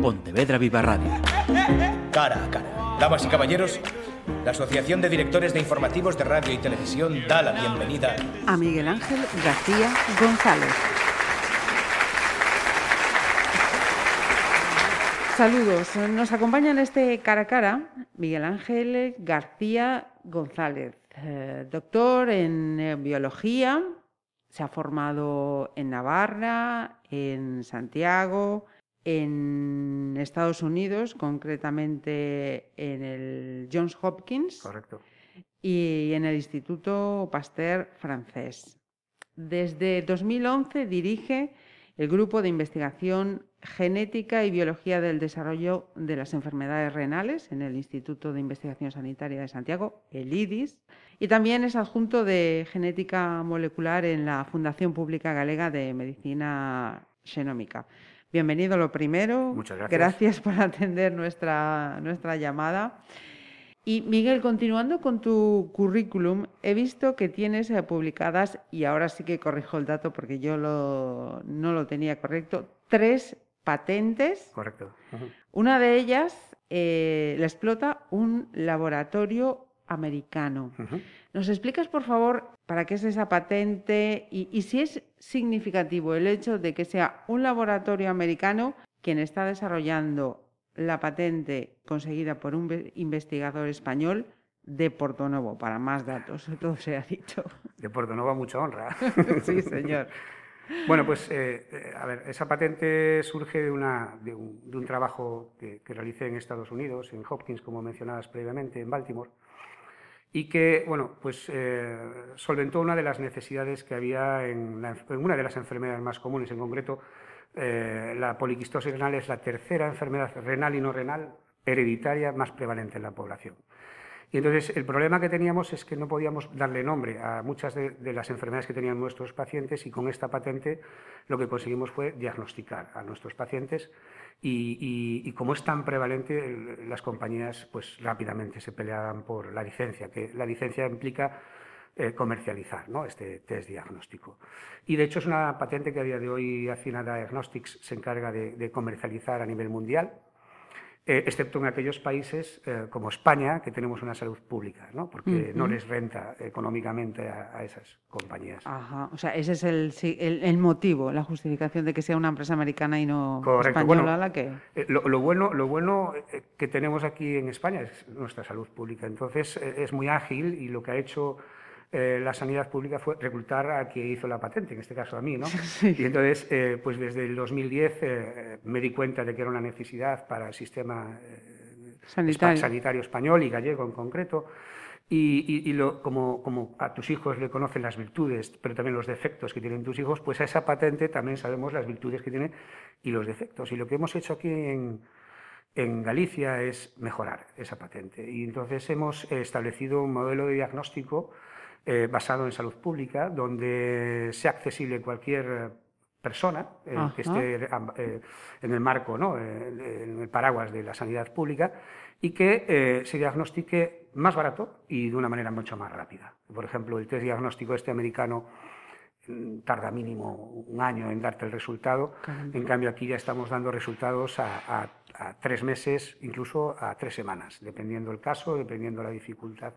Pontevedra Viva Radio. Cara a cara. Damas y caballeros, la Asociación de Directores de Informativos de Radio y Televisión da la bienvenida a Miguel Ángel García González. Saludos. Nos acompaña en este cara a cara Miguel Ángel García González, eh, doctor en eh, biología, se ha formado en Navarra, en Santiago, en Estados Unidos, concretamente en el Johns Hopkins. Correcto. Y en el Instituto Pasteur francés. Desde 2011 dirige el Grupo de Investigación Genética y Biología del Desarrollo de las Enfermedades Renales en el Instituto de Investigación Sanitaria de Santiago, el IDIS, y también es adjunto de Genética Molecular en la Fundación Pública Galega de Medicina Genómica. Bienvenido lo primero. Muchas gracias. Gracias por atender nuestra, nuestra llamada. Y Miguel, continuando con tu currículum, he visto que tienes eh, publicadas, y ahora sí que corrijo el dato porque yo no lo tenía correcto, tres patentes. Correcto. Una de ellas eh, la explota un laboratorio americano. ¿Nos explicas, por favor, para qué es esa patente y, si es significativo el hecho de que sea un laboratorio americano quien está desarrollando la patente conseguida por un investigador español de Portonovo, para más datos, todo se ha dicho. De Portonovo, mucha honra. sí, señor. Bueno, pues, eh, eh, a ver, esa patente surge de, una, de, un, trabajo que, que, realicé en Estados Unidos, en Hopkins, como mencionabas previamente, en Baltimore, y que, bueno, pues eh, solventó una de las necesidades que había en, en, una de las enfermedades más comunes, en concreto, la poliquistosis renal es la tercera enfermedad renal y no renal hereditaria más prevalente en la población. Y entonces el problema que teníamos es que no podíamos darle nombre a muchas de, las enfermedades que tenían nuestros pacientes y con esta patente lo que conseguimos fue diagnosticar a nuestros pacientes y, como es tan prevalente, las compañías pues rápidamente se peleaban por la licencia, que la licencia implica eh, comercializar ¿no? este test diagnóstico. Y de hecho es una patente que a día de hoy Acina Diagnostics se encarga de comercializar a nivel mundial eh, excepto en aquellos países eh, como España, que tenemos una salud pública, ¿no? porque no les renta económicamente a, esas compañías. Ajá. O sea, ese es el, el, motivo, la justificación de que sea una empresa americana y no Correcto. española la que... Eh, lo, bueno, lo bueno que tenemos aquí en España es nuestra salud pública. Entonces, es muy ágil y lo que ha hecho eh, la sanidad pública fue reclutar a quien hizo la patente, en este caso a mí, ¿no? Y entonces, eh, pues desde el 2010 eh, me di cuenta de que era una necesidad para el sistema sanitario. español y gallego en concreto. Y, lo, como, como, a tus hijos le conocen las virtudes, pero también los defectos que tienen tus hijos, pues a esa patente también sabemos las virtudes que tiene y los defectos. Y lo que hemos hecho aquí en, en Galicia es mejorar esa patente. Y entonces hemos establecido un modelo de diagnóstico eh, basado en salud pública, donde sea accesible cualquier persona eh, que esté eh, en el marco, ¿no? en el paraguas de la sanidad pública, y que se diagnostique más barato y de una manera mucho más rápida. Por ejemplo, el test diagnóstico este americano tarda mínimo un año en darte el resultado, en cambio aquí ya estamos dando resultados a, tres meses, incluso a tres semanas, dependiendo el caso, dependiendo la dificultad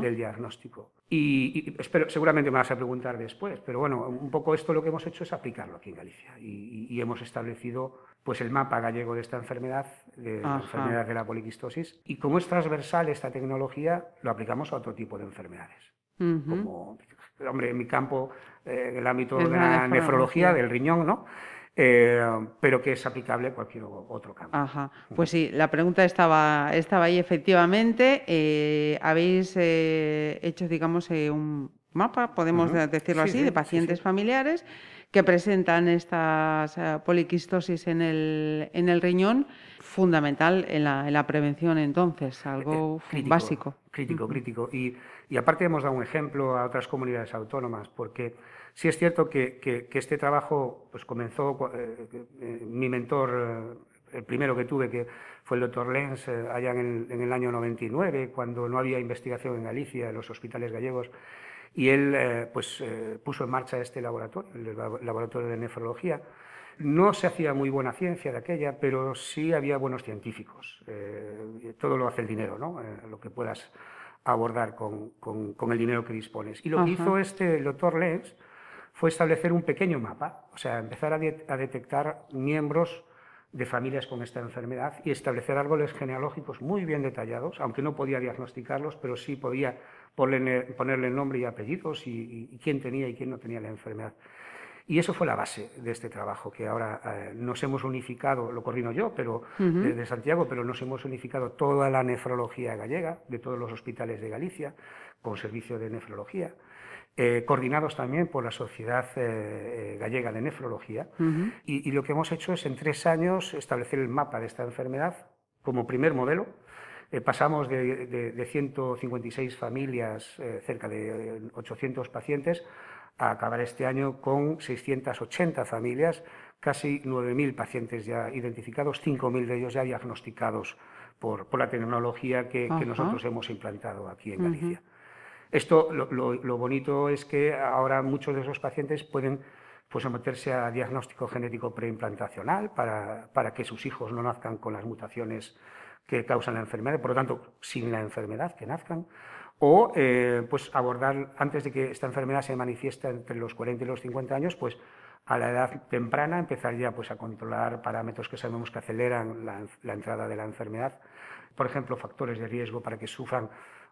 del diagnóstico. Y, espero, seguramente me vas a preguntar después, pero bueno, un poco esto lo que hemos hecho es aplicarlo aquí en Galicia. Y, hemos establecido pues el mapa gallego de esta enfermedad, de la enfermedad de la poliquistosis, y como es transversal esta tecnología, lo aplicamos a otro tipo de enfermedades. Como, hombre, en mi campo, eh, en el ámbito de la nefrología, del riñón, ¿no? Eh, pero que es aplicable a cualquier otro campo. Ajá. Pues sí, la pregunta estaba, estaba ahí efectivamente. Eh, habéis eh, hecho, digamos, un mapa, podemos decirlo así, de pacientes familiares que presentan estas poliquistosis en el, en el riñón, fundamental en la, en la prevención entonces, algo básico. Crítico, crítico. Y, y aparte hemos dado un ejemplo a otras comunidades autónomas, porque Sí es cierto que, este trabajo pues, comenzó, eh, eh, mi mentor, eh, el primero que tuve, que fue el doctor Lenz, allá en el, año 99, cuando no había investigación en Galicia, en los hospitales gallegos, y él pues, puso en marcha este laboratorio, el laboratorio de nefrología, No se hacía muy buena ciencia de aquella, pero sí había buenos científicos. Eh, todo lo hace el dinero, ¿no? Eh, lo que puedas abordar con, con, el dinero que dispones. Y lo que hizo este el doctor Lenz fue establecer un pequeño mapa, o sea, empezar a, a detectar miembros de familias con esta enfermedad y establecer árboles genealógicos muy bien detallados, aunque no podía diagnosticarlos, pero sí podía ponerle, ponerle nombre y apellidos y, quién tenía y quién no tenía la enfermedad. Y eso fue la base de este trabajo, que ahora eh, nos hemos unificado, lo coordino yo, pero de Santiago, pero nos hemos unificado toda la nefrología gallega, de todos los hospitales de Galicia, con servicio de nefrología. Eh, coordinados también por la Sociedad eh, Gallega de Nefrología. y, lo que hemos hecho es en tres años establecer el mapa de esta enfermedad como primer modelo. pasamos de, de, 156 familias, cerca de 800 pacientes, a acabar este año con 680 familias, casi 9.000 pacientes ya identificados, 5.000 de ellos ya diagnosticados por, por la tecnología que, nosotros hemos implantado aquí en Galicia. Esto, lo, bonito es que ahora muchos de esos pacientes pueden pues, someterse a diagnóstico genético preimplantacional para, para que sus hijos no nazcan con las mutaciones que causan la enfermedad, por lo tanto, sin la enfermedad, que nazcan, o eh, pues abordar, antes de que esta enfermedad se manifieste entre los 40 y los 50 años, pues a la edad temprana empezar ya pues, a controlar parámetros que sabemos que aceleran la entrada de la enfermedad, por ejemplo, factores de riesgo para que sufran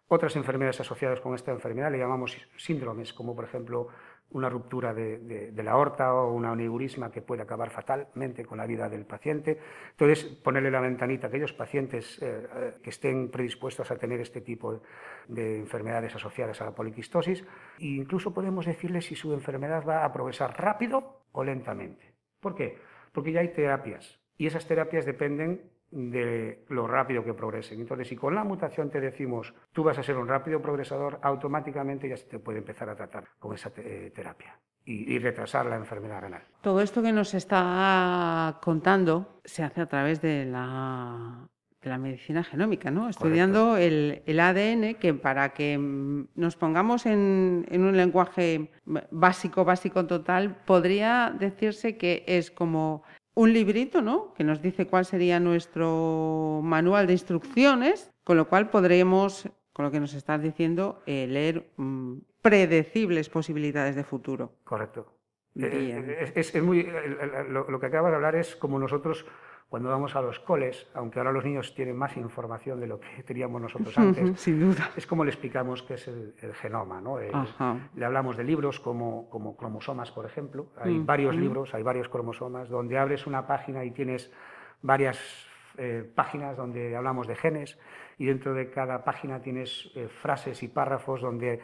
otras enfermedades asociadas con esta enfermedad le llamamos síndromes, como por ejemplo una ruptura de, la aorta o un aneurisma que puede acabar fatalmente con la vida del paciente. Entonces, ponerle la ventanita a aquellos pacientes eh, eh, que estén predispuestos a tener este tipo de enfermedades asociadas a la poliquistosis. E incluso podemos decirles si su enfermedad va a progresar rápido o lentamente. ¿Por qué? Porque ya hay terapias y esas terapias dependen de lo rápido que progresen. Entonces, si con la mutación te decimos tú vas a ser un rápido progresador, automáticamente ya se te puede empezar a tratar con esa eh, terapia y, retrasar la enfermedad renal. Todo esto que nos está contando se hace a través de la, de la medicina genómica, ¿no? Estudiando el, el, ADN, que para que nos pongamos en, en un lenguaje básico, básico total, podría decirse que es como un librito, ¿no? Que nos dice cuál sería nuestro manual de instrucciones, con lo cual podremos, con lo que nos estás diciendo, eh, leer mm, predecibles posibilidades de futuro. Correcto. Eh, es, muy, lo, lo, que acabas de hablar es como nosotros cuando vamos a los coles, aunque ahora los niños tienen más información de lo que teníamos nosotros antes, Sin duda. es como le explicamos qué es el, genoma. ¿no? le hablamos de libros como, como cromosomas, por ejemplo. Hay mm, varios mm. libros, hay varios cromosomas, donde abres una página y tienes varias eh, páginas donde hablamos de genes y dentro de cada página tienes eh, frases y párrafos donde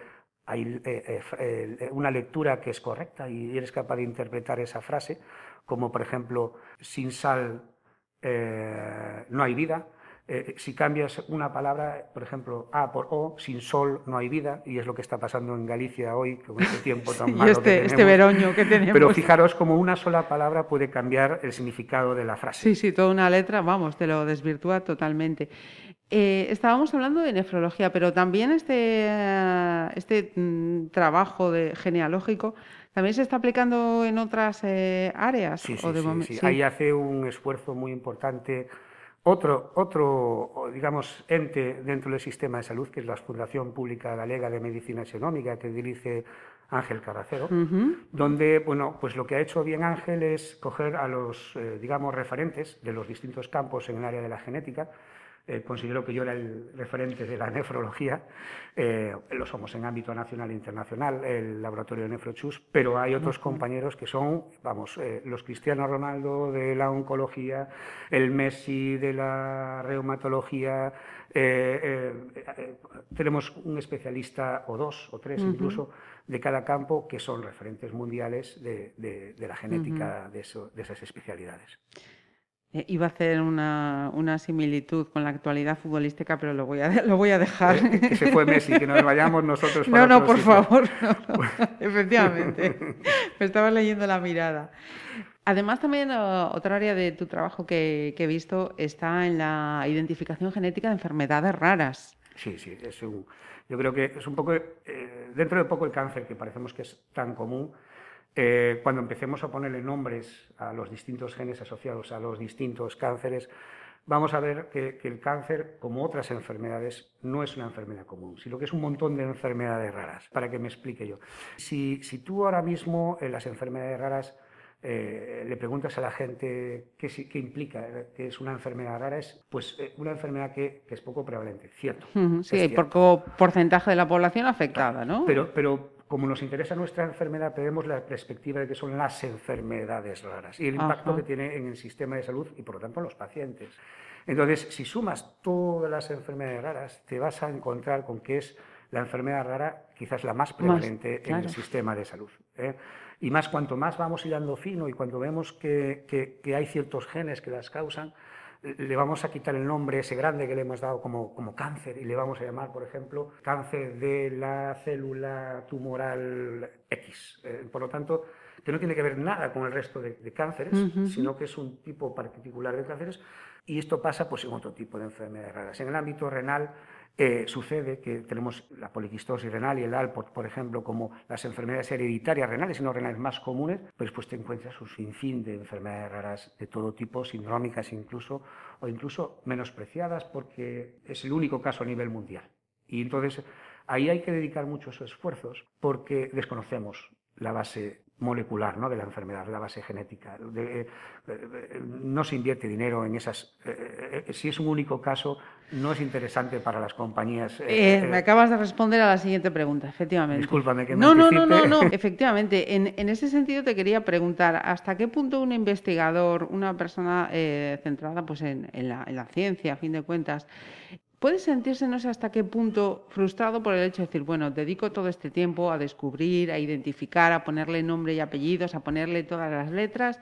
hay eh, una lectura que es correcta y eres capaz de interpretar esa frase, como por ejemplo, sin sal eh, no hay vida. Eh, si cambias una palabra, por ejemplo, A por O, sin sol no hay vida, y es lo que está pasando en Galicia hoy, con este tiempo tan malo este, que este veroño que tenemos. Pero fijaros como una sola palabra puede cambiar el significado de la frase. Sí, sí, toda una letra, vamos, te lo desvirtúa totalmente. Eh, estábamos hablando de nefrología, pero también este, este mm, trabajo de, genealógico ¿También se está aplicando en otras eh, áreas? Sí, sí, sí, Ahí hace un esfuerzo muy importante otro, otro, digamos, ente dentro del sistema de salud, que es la Fundación Pública Galega de Medicina Xenómica, que dirige Ángel Carracero, donde, bueno, pues lo que ha hecho bien Ángel es coger a los, eh, digamos, referentes de los distintos campos en el área de la genética, eh, considero que yo era el referente de la nefrología, eh, lo somos en ámbito nacional e internacional, el laboratorio de Nefrochus, pero hay otros compañeros que son, vamos, eh, los Cristiano Ronaldo de la oncología, el Messi de la reumatología, tenemos un especialista o dos o tres incluso de cada campo que son referentes mundiales de, la genética de esas especialidades. Eh, iba a hacer una, una, similitud con la actualidad futbolística, pero lo voy a, lo voy a dejar. Eh, que se fue Messi, que nos vayamos nosotros. no, no, por favor. Efectivamente. Me estaba leyendo la mirada. Además, también otra área de tu trabajo que, que, he visto está en la identificación genética de enfermedades raras. Sí, sí. Es un, yo creo que es un poco, eh, dentro de poco el cáncer, que parecemos que es tan común, Eh, cuando empecemos a ponerle nombres a los distintos genes asociados a los distintos cánceres, vamos a ver que, el cáncer, como otras enfermedades, no es una enfermedad común, sino que es un montón de enfermedades raras. Para que me explique yo. Si, tú ahora mismo en las enfermedades raras eh, le preguntas a la gente qué, qué, implica que es una enfermedad rara, es pues eh, una enfermedad que, es poco prevalente, cierto. sí, hay poco porcentaje de la población afectada, ¿no? Pero, pero como nos interesa nuestra enfermedad, tenemos la perspectiva de que son las enfermedades raras y el impacto que tiene en el sistema de salud y por lo tanto en los pacientes. Entonces, si sumas todas las enfermedades raras, te vas a encontrar con que es la enfermedad rara quizás la más prevalente en el sistema de salud. ¿eh? Y más cuanto más vamos hilando fino y cuando vemos que, que hay ciertos genes que las causan, le vamos a quitar el nombre ese grande que le hemos dado como, como cáncer y le vamos a llamar, por ejemplo, cáncer de la célula tumoral X. Eh, por lo tanto, que no tiene que ver nada con el resto de, cánceres, sino que es un tipo particular de cánceres. Y esto pasa pues, en otro tipo de enfermedades raras. En el ámbito renal, eh, sucede que tenemos la poliquistosis renal y el ALPOT, por ejemplo, como las enfermedades hereditarias renales y no renales más comunes, pues, pues te encuentras un sinfín de enfermedades raras de todo tipo, sindrómicas incluso, o incluso menospreciadas porque es el único caso a nivel mundial. Y entonces ahí hay que dedicar muchos esfuerzos porque desconocemos la base molecular ¿no? de la enfermedad, la base genética. Eh, eh, no se invierte dinero en esas. Eh, si es un único caso, no es interesante para las compañías. me acabas de responder a la siguiente pregunta, efectivamente. Discúlpame que me no, no, no, no, no, efectivamente. En, en, ese sentido te quería preguntar, ¿hasta qué punto un investigador, una persona centrada pues, en, en, la, en la ciencia, a fin de cuentas, puede sentirse no sé hasta qué punto frustrado por el hecho de decir, bueno, dedico todo este tiempo a descubrir, a identificar, a ponerle nombre y apellidos, a ponerle todas las letras,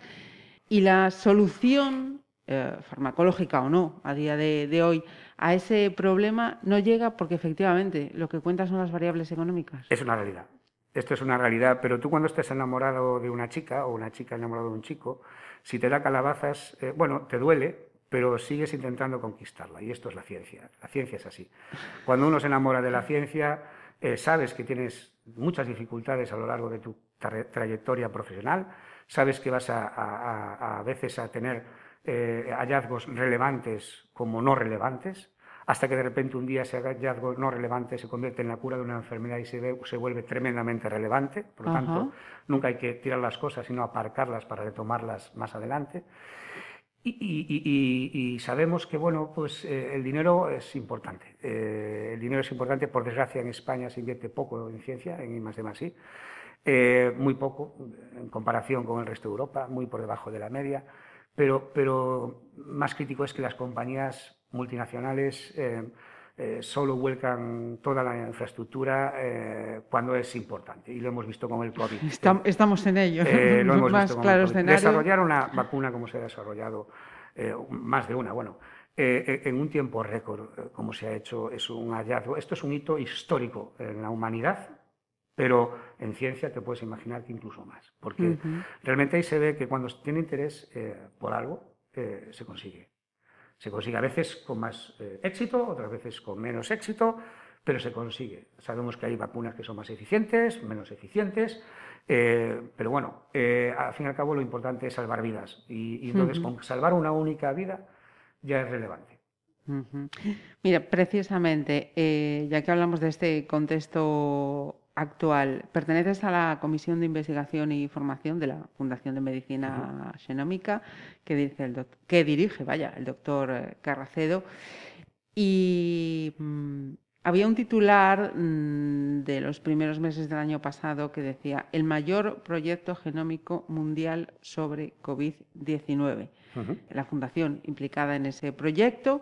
y la solución, eh, farmacológica o no, a día de, hoy, a ese problema no llega porque efectivamente lo que cuenta son las variables económicas. Es una realidad. Esto es una realidad, pero tú cuando estés enamorado de una chica o una chica enamorada de un chico, si te da calabazas, eh, bueno, te duele, pero sigues intentando conquistarla. Y esto es la ciencia. La ciencia es así. Cuando uno se enamora de la ciencia, eh, sabes que tienes muchas dificultades a lo largo de tu trayectoria profesional, sabes que vas a, a, veces a tener eh, hallazgos relevantes como no relevantes, hasta que de repente un día ese hallazgo no relevante se convierte en la cura de una enfermedad y se, se vuelve tremendamente relevante. Por lo tanto, nunca hay que tirar las cosas, sino aparcarlas para retomarlas más adelante. Y, sabemos que bueno, pues, eh, el dinero es importante. Eh, el dinero es importante, por desgracia en España se invierte poco en ciencia, en I más de más eh, muy poco en comparación con el resto de Europa, muy por debajo de la media. Pero, pero más crítico es que las compañías multinacionales eh, solo vuelcan toda la infraestructura eh, cuando es importante. Y lo hemos visto con el COVID. estamos en ello. Eh, lo hemos visto claro Desarrollar una vacuna como se ha desarrollado, más de una, bueno, en un tiempo récord, como se ha hecho, es un hallazgo. Esto es un hito histórico en la humanidad, pero en ciencia te puedes imaginar que incluso más. Porque realmente ahí se ve que cuando tiene interés por algo, se consigue. Se consigue a veces con más eh, éxito, otras veces con menos éxito, pero se consigue. Sabemos que hay vacunas que son más eficientes, menos eficientes, eh, pero bueno, eh, al fin y al cabo lo importante es salvar vidas. Y, entonces con salvar una única vida ya es relevante. Mira, precisamente, ya que hablamos de este contexto actual. Perteneces a la Comisión de Investigación y Formación de la Fundación de Medicina Genómica, que, dice el que dirige vaya, el doctor eh, Carracedo. Y mm, había un titular mm, de los primeros meses del año pasado que decía el mayor proyecto genómico mundial sobre COVID-19. La fundación implicada en ese proyecto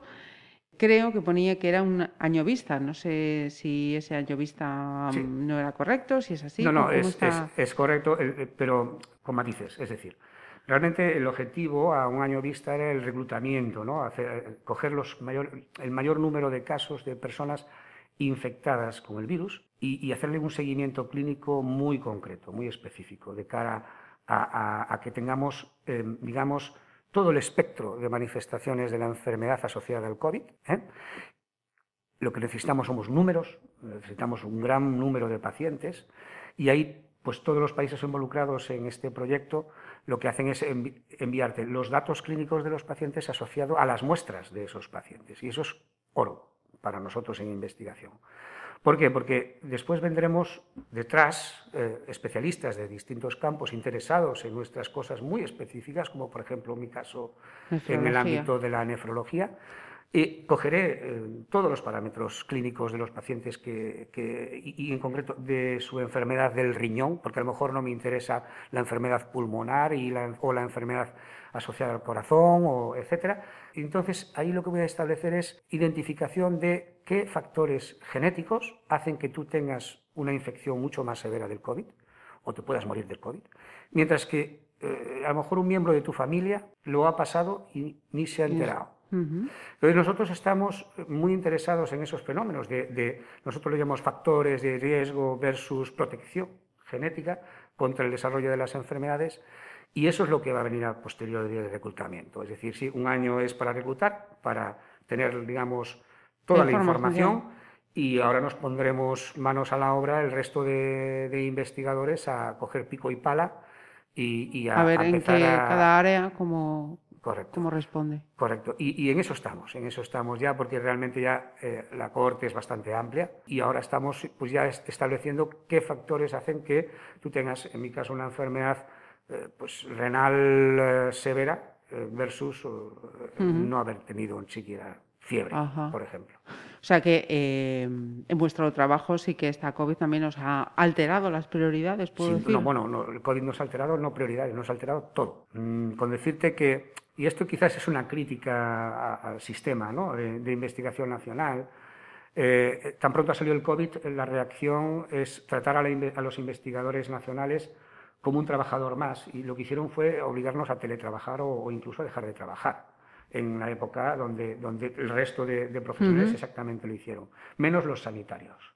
creo que ponía que era un año vista. No sé si ese año vista mm, no era correcto, si es así. No, no, es, es, correcto, eh, eh, pero con matices. Es decir, realmente el objetivo a un año vista era el reclutamiento, ¿no? Hacer, coger los mayor, el mayor número de casos de personas infectadas con el virus y, hacerle un seguimiento clínico muy concreto, muy específico, de cara a, que tengamos, digamos, todo el espectro de manifestaciones de la enfermedad asociada al COVID. ¿eh? Lo que necesitamos somos números, necesitamos un gran número de pacientes y ahí pues todos los países involucrados en este proyecto lo que hacen es enviarte los datos clínicos de los pacientes asociados a las muestras de esos pacientes. Y eso es oro para nosotros en investigación. ¿Por qué? Porque después vendremos detrás eh, especialistas de distintos campos interesados en nuestras cosas muy específicas, como por ejemplo mi caso en el ámbito de la nefrología, y cogeré eh, todos los parámetros clínicos de los pacientes que, y, en concreto de su enfermedad del riñón, porque a lo mejor no me interesa la enfermedad pulmonar y o la enfermedad asociada al corazón, o. Y entonces ahí lo que voy a establecer es identificación de qué factores genéticos hacen que tú tengas una infección mucho más severa del COVID o te puedas morir del COVID, mientras que eh, a lo mejor un miembro de tu familia lo ha pasado y ni se ha enterado. Entonces nosotros estamos muy interesados en esos fenómenos de, nosotros le llamamos factores de riesgo versus protección genética contra el desarrollo de las enfermedades y eso es lo que va a venir a posteriori del reclutamiento. Es decir, si un año es para reclutar, para tener, digamos, toda la información, y ahora nos pondremos manos a la obra el resto de, investigadores a coger pico y pala y, a, ver en cada área como Correcto. ¿Cómo responde? Correcto. Y, en eso estamos, en eso estamos ya, porque realmente ya eh, la cohorte es bastante amplia y ahora estamos pues ya estableciendo qué factores hacen que tú tengas, en mi caso, una enfermedad eh, pues renal eh, severa versus no haber tenido ni siquiera fiebre, por ejemplo. O sea que en vuestro trabajo sí que esta COVID también nos ha alterado las prioridades, ¿puedo No, bueno, el COVID nos ha alterado no prioridades, nos ha alterado todo. Mm, con decirte que y esto quizás es una crítica al sistema de, investigación nacional. Eh, tan pronto ha salido el COVID, la reacción es tratar a, los investigadores nacionales como un trabajador más. Y lo que hicieron fue obligarnos a teletrabajar o, incluso a dejar de trabajar en una época donde, donde el resto de, profesionales exactamente lo hicieron, menos los sanitarios.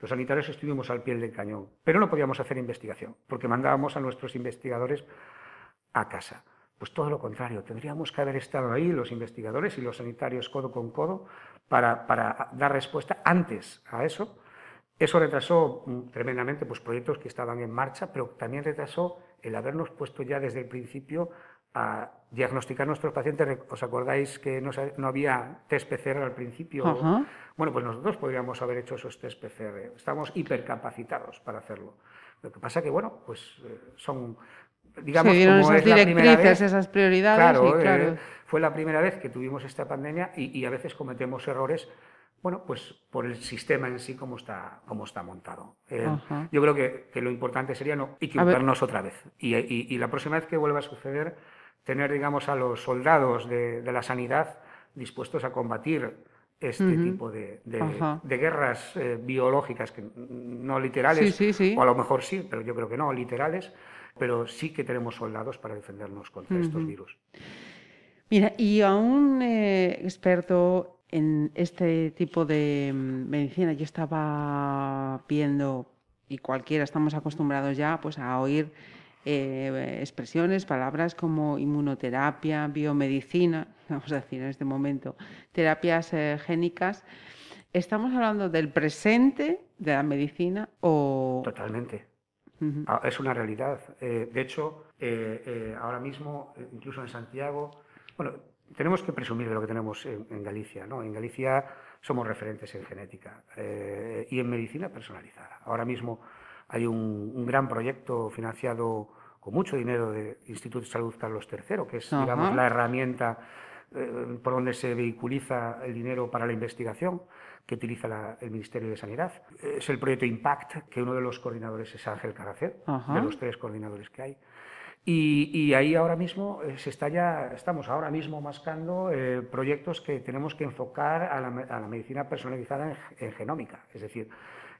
Los sanitarios estuvimos al pie del cañón, pero no podíamos hacer investigación, porque mandábamos a nuestros investigadores a casa. Pues todo lo contrario, tendríamos que haber estado ahí los investigadores y los sanitarios codo con codo para, dar respuesta antes a eso. Eso retrasó mm, tremendamente pues, proyectos que estaban en marcha, pero también retrasó el habernos puesto ya desde el principio a diagnosticar a nuestros pacientes. ¿Os acordáis que no, había test PCR al principio? Bueno, pues nosotros podríamos haber hecho esos test PCR. Estamos hipercapacitados para hacerlo. Lo que pasa que, bueno, pues eh, son digamos, como es la primera vez, esas prioridades. Claro, claro. Eh, fue la primera vez que tuvimos esta pandemia y, a veces cometemos errores, bueno, pues por el sistema en sí como está, como está montado. Eh, yo creo que, lo importante sería no equivocarnos otra vez. Y, la próxima vez que vuelva a suceder, tener, digamos, a los soldados de, la sanidad dispuestos a combatir este tipo de, guerras eh, biológicas, que no literales, o a lo mejor sí, pero yo creo que no, literales, pero sí que tenemos soldados para defendernos contra estos virus. Mira, y a un eh, experto en este tipo de mm, medicina, yo estaba viendo, y cualquiera estamos acostumbrados ya pues, a oír eh, expresiones, palabras como inmunoterapia, biomedicina, vamos a decir en este momento, terapias eh, génicas. ¿Estamos hablando del presente de la medicina o...? Totalmente. Ah, es una realidad. Eh, de hecho, eh, ahora mismo, incluso en Santiago, bueno, tenemos que presumir de lo que tenemos en, Galicia. ¿no? En Galicia somos referentes en genética y en medicina personalizada. Ahora mismo hay un, gran proyecto financiado con mucho dinero del Instituto de Salud Carlos III, que es digamos, la herramienta por donde se vehiculiza el dinero para la investigación que utiliza el Ministerio de Sanidad. Es el proyecto Impact, que uno de los coordinadores es Ángel Caracet, de los tres coordinadores que hay. Y, ahí ahora mismo eh, se está ya, estamos ahora mismo mascando eh, proyectos que tenemos que enfocar a la, medicina personalizada en, genómica, es decir,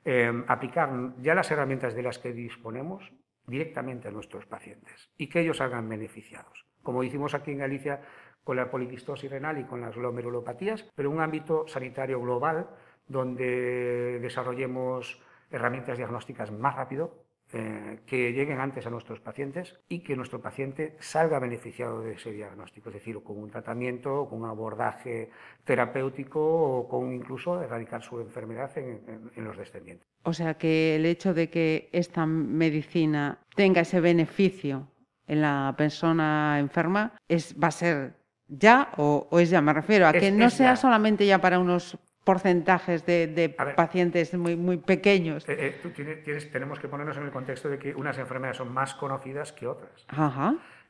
em, aplicar ya las herramientas de las que disponemos directamente a nuestros pacientes y que ellos hagan beneficiados. Como hicimos aquí en Galicia con la poliquistosis renal y con las glomerulopatías, pero un ámbito sanitario global donde desarrollemos herramientas diagnósticas más rápido, eh, que lleguen antes a nuestros pacientes y que nuestro paciente salga beneficiado de ese diagnóstico, es decir, con un tratamiento, con un abordaje terapéutico o con incluso erradicar su enfermedad en, los descendientes. O sea que el hecho de que esta medicina tenga ese beneficio en la persona enferma es, va a ser ya o, es ya, me refiero a que no sea solamente ya para unos porcentajes de, pacientes muy, muy pequeños. Eh, eh, tenemos que ponernos en el contexto de que unas enfermedades son más conocidas que otras.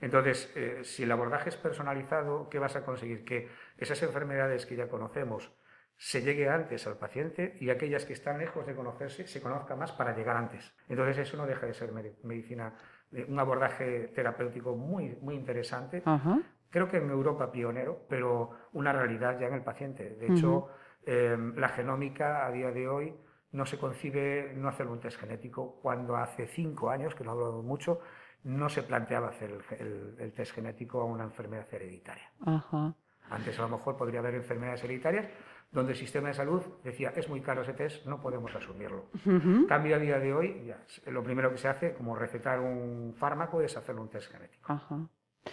Entonces, eh, si el abordaje es personalizado, ¿qué vas a conseguir? Que esas enfermedades que ya conocemos se llegue antes al paciente y aquellas que están lejos de conocerse se conozca más para llegar antes. Entonces, eso no deja de ser medicina, un abordaje terapéutico muy, muy interesante. Creo que en Europa pionero, pero una realidad ya en el paciente. De hecho, Em, la genómica a día de hoy no se concibe no hacer un test genético cuando hace cinco años, que no hablado mucho, no se planteaba hacer el, test genético a una enfermedad hereditaria. Antes a lo mejor podría haber enfermedades hereditarias donde el sistema de salud decía es muy caro ese test, no podemos asumirlo. Cambio a día de hoy, ya, lo primero que se hace, como recetar un fármaco, es hacer un test genético.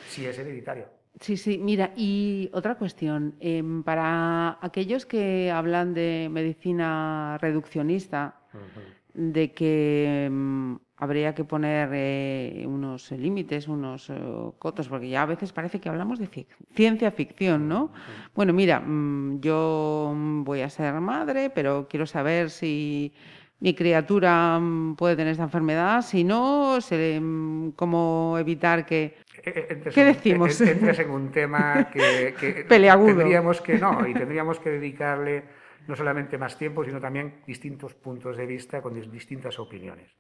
Si es hereditario. Sí, sí, mira, y otra cuestión, em, para aquellos que hablan de medicina reduccionista, de que em, habría que poner eh, unos límites, unos eh, cotos, porque ya a veces parece que hablamos de ciencia ficción, ¿no? Bueno, mira, mm, yo voy a ser madre, pero quiero saber si mi criatura mm, puede tener esta enfermedad, si no, cómo evitar que ¿Qué decimos? Entres en un tema que, tendríamos que no y tendríamos que dedicarle no solamente más tiempo, sino también distintos puntos de vista con distintas opiniones.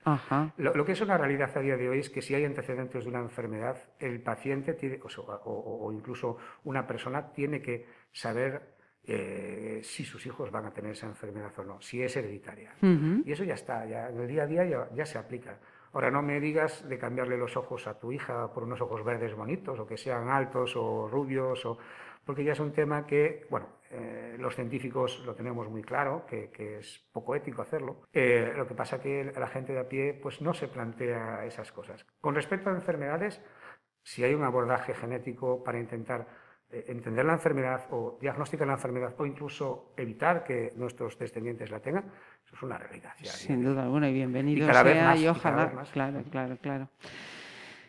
Lo, que es una realidad a día de hoy es que si hay antecedentes de una enfermedad, el paciente tiene, o, incluso una persona tiene que saber eh, si sus hijos van a tener esa enfermedad o no, si es hereditaria. Y eso ya está, ya en el día a día ya se aplica. Ahora no me digas de cambiarle los ojos a tu hija por unos ojos verdes bonitos o que sean altos o rubios, o... porque ya es un tema que, bueno, eh, los científicos lo tenemos muy claro, que, es poco ético hacerlo. Eh, lo que pasa que la gente de a pie pues no se plantea esas cosas. Con respecto a enfermedades, si hay un abordaje genético para intentar entender la enfermedad o diagnosticar la enfermedad o incluso evitar que nuestros descendientes la tengan, eso es una realidad. Sin duda alguna, y bienvenido sea, y ojalá. claro, claro, claro.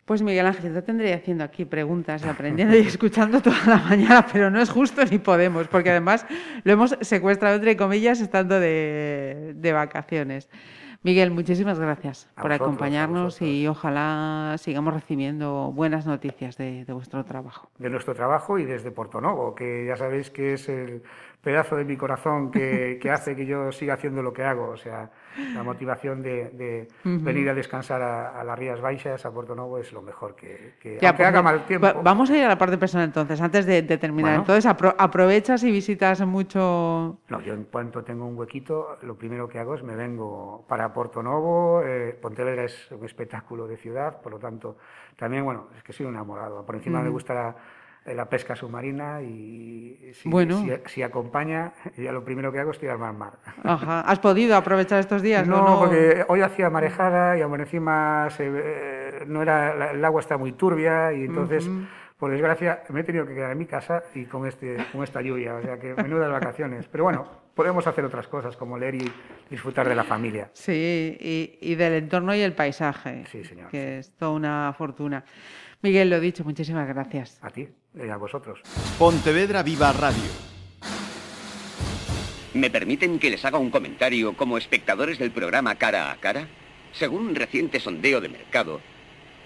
Pues Miguel Ángel, yo tendría haciendo aquí preguntas y aprendiendo y escuchando toda la mañana, pero no es justo ni podemos, porque además lo hemos secuestrado, entre comillas, estando de, de vacaciones. Miguel, muchísimas gracias por acompañarnos y ojalá sigamos recibiendo buenas noticias de, de, vuestro trabajo. De nuestro trabajo y desde Portonovo, que ya sabéis que es el pedazo de mi corazón que, que hace que yo siga haciendo lo que hago. O sea, la motivación de, venir a descansar a, las Rías Baixas, a Puerto Novo, es lo mejor que, que, pues haga mal tiempo. vamos a ir a la parte personal entonces, antes de, terminar. Entonces, aprovechas y visitas mucho... No, yo en cuanto tengo un huequito, lo primero que hago es me vengo para Porto Novo. Eh, Pontevedra es un espectáculo de ciudad, por lo tanto, también, bueno, es que soy un enamorado. Por encima me gusta la pesca submarina y si, bueno. si, acompaña, ya lo primero que hago es tirarme al mar. Ajá. ¿Has podido aprovechar estos días? No, no? porque hoy hacía marejada y aún encima se, eh, no era, el agua está muy turbia y entonces, por desgracia, me he tenido que quedar en mi casa y con, este, con esta lluvia, o sea que menudas vacaciones. Pero bueno, podemos hacer otras cosas como leer y disfrutar de la familia. Sí, y, y del entorno y el paisaje. Sí, señor. Que es toda una fortuna. Miguel, lo dicho, muchísimas gracias. A ti y a vosotros. Pontevedra Viva Radio. ¿Me permiten que les haga un comentario como espectadores del programa Cara a Cara? Según un reciente sondeo de mercado,